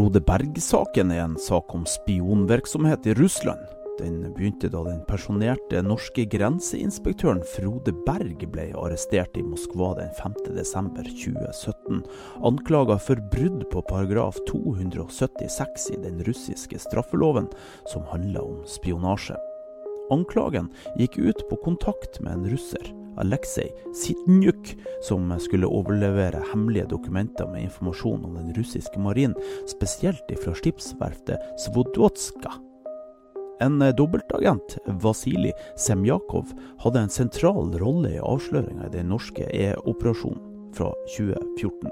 Frode Berg-saken er en sak om spionvirksomhet i Russland. Den begynte da den pensjonerte norske grenseinspektøren Frode Berg ble arrestert i Moskva den 5.12.2017, anklaga for brudd på paragraf 276 i den russiske straffeloven, som handler om spionasje. Anklagen gikk ut på kontakt med en russer, Aleksej Sitnjuk, som skulle overlevere hemmelige dokumenter med informasjon om den russiske marinen, spesielt fra skipsverftet Svodotska. En dobbeltagent, Vasilij Semjakov, hadde en sentral rolle i avsløringa i den norske E-operasjonen fra 2014.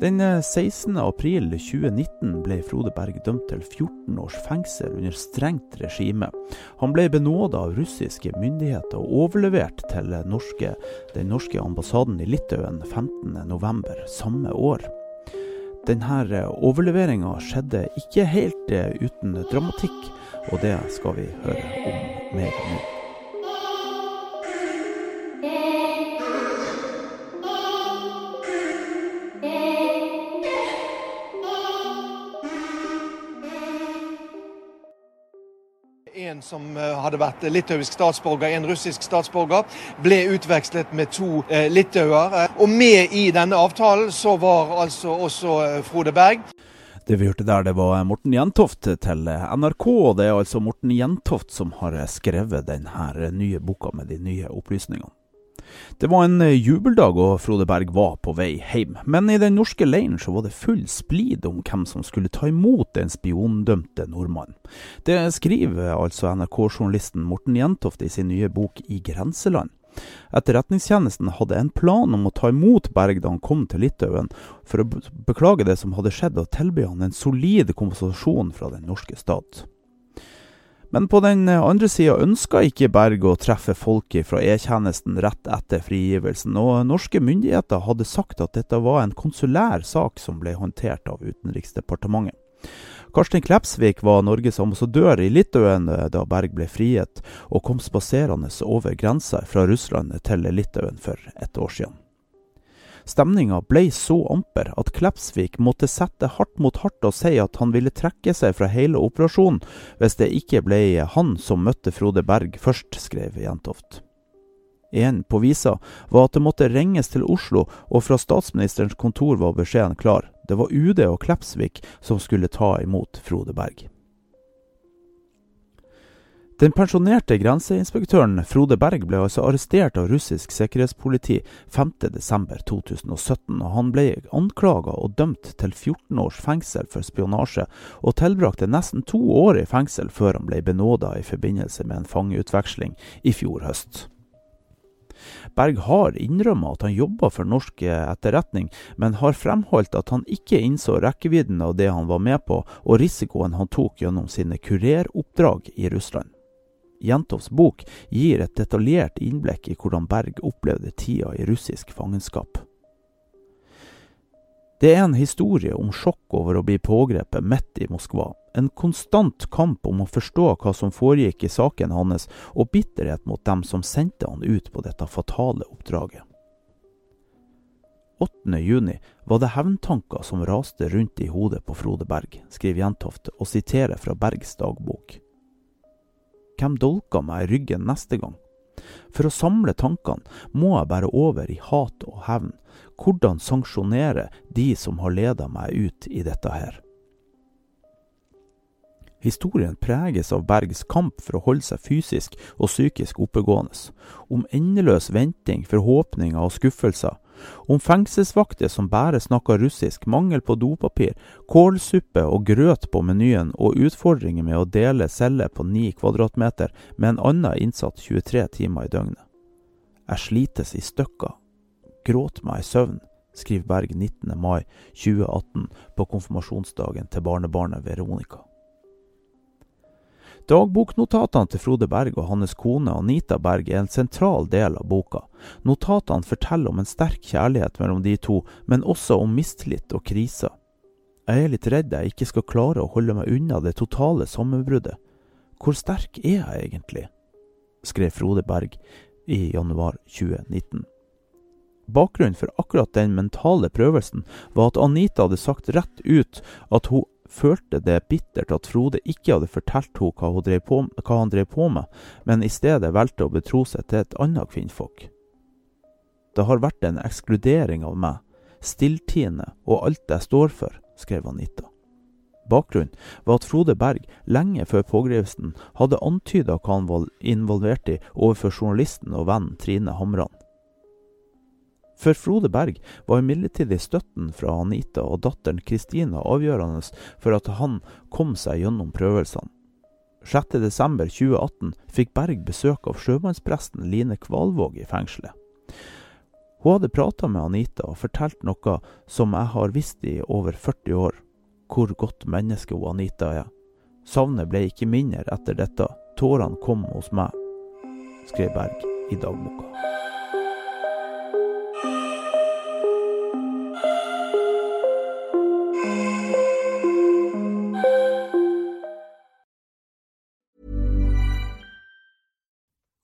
Den 16. april 2019 ble Frode Berg dømt til 14 års fengsel under strengt regime. Han ble benåda av russiske myndigheter og overlevert til norske, den norske ambassaden i Litauen 15.11. samme år. Denne overleveringa skjedde ikke helt uten dramatikk, og det skal vi høre om mer nå. Som eh, hadde vært litauisk statsborger, en russisk statsborger, ble utvekslet med to eh, litauer. Og med i denne avtalen så var altså også eh, Frode Berg. Det vi hørte der, det var Morten Jentoft til NRK. og Det er altså Morten Jentoft som har skrevet denne nye boka med de nye opplysningene. Det var en jubeldag, og Frode Berg var på vei hjem. Men i den norske leiren så var det full splid om hvem som skulle ta imot den spiondømte nordmannen. Det skriver altså NRK-journalisten Morten Jentoft i sin nye bok I grenseland. Etterretningstjenesten hadde en plan om å ta imot Berg da han kom til Litauen, for å beklage det som hadde skjedd, og tilby han en solid kompensasjon fra den norske stat. Men på den andre sida ønska ikke Berg å treffe folket fra E-tjenesten rett etter frigivelsen, og norske myndigheter hadde sagt at dette var en konsulær sak som ble håndtert av Utenriksdepartementet. Karsten Klepsvik var Norges ambassadør i Litauen da Berg ble frigitt, og kom spaserende over grensa fra Russland til Litauen for et år siden. Stemninga ble så amper at Klepsvik måtte sette hardt mot hardt og si at han ville trekke seg fra hele operasjonen hvis det ikke ble han som møtte Frode Berg først, skrev Jentoft. En på visa var at det måtte ringes til Oslo, og fra statsministerens kontor var beskjeden klar. Det var UD og Klepsvik som skulle ta imot Frode Berg. Den pensjonerte grenseinspektøren Frode Berg ble altså arrestert av russisk sikkerhetspoliti 5.12.2017, og han ble anklaga og dømt til 14 års fengsel for spionasje, og tilbrakte nesten to år i fengsel før han ble benåda i forbindelse med en fangeutveksling i fjor høst. Berg har innrømmet at han jobba for norsk etterretning, men har fremholdt at han ikke innså rekkevidden av det han var med på, og risikoen han tok gjennom sine kureroppdrag i Russland. Jentovs bok gir et detaljert innblikk i hvordan Berg opplevde tida i russisk fangenskap. Det er en historie om sjokk over å bli pågrepet midt i Moskva, en konstant kamp om å forstå hva som foregikk i saken hans, og bitterhet mot dem som sendte han ut på dette fatale oppdraget. 8. juni var det hevntanker som raste rundt i hodet på Frode Berg, skriver Jentoft og siterer fra Bergs dagbok. Hvem dolker meg i ryggen neste gang? For å samle tankene må jeg bare over i hat og hevn. Hvordan sanksjonere de som har leda meg ut i dette her? Historien preges av Bergs kamp for å holde seg fysisk og psykisk oppegående, om endeløs venting, forhåpninger og skuffelser, om fengselsvakter som bare snakker russisk, mangel på dopapir, kålsuppe og grøt på menyen og utfordringer med å dele celle på ni kvadratmeter med en annen innsatt 23 timer i døgnet. Jeg slites i stykker, Gråt meg i søvn, skriver Berg 19. mai 2018 på konfirmasjonsdagen til barnebarnet Veronica. Dagboknotatene til Frode Berg og hans kone Anita Berg er en sentral del av boka. Notatene forteller om en sterk kjærlighet mellom de to, men også om mistillit og kriser. Jeg er litt redd jeg ikke skal klare å holde meg unna det totale sammenbruddet. Hvor sterk er jeg egentlig? skrev Frode Berg i januar 2019. Bakgrunnen for akkurat den mentale prøvelsen var at Anita hadde sagt rett ut at hun følte det bittert at Frode ikke hadde fortalt henne hva, hun på, hva han drev på med, men i stedet valgte å betro seg til et annet kvinnfolk. Det har vært en ekskludering av meg, stilltiende og alt jeg står for, skrev Anita. Bakgrunnen var at Frode Berg lenge før pågripelsen hadde antyda hva han var involvert i overfor journalisten og vennen Trine Hamran. For Frode Berg var imidlertid støtten fra Anita og datteren Kristina avgjørende for at han kom seg gjennom prøvelsene. 6.12.2018 fikk Berg besøk av sjømannspresten Line Kvalvåg i fengselet. Hun hadde prata med Anita og fortalt noe som jeg har visst i over 40 år, hvor godt menneske hun Anita er. Savnet ble ikke mindre etter dette, tårene kom hos meg, skrev Berg i dagboka.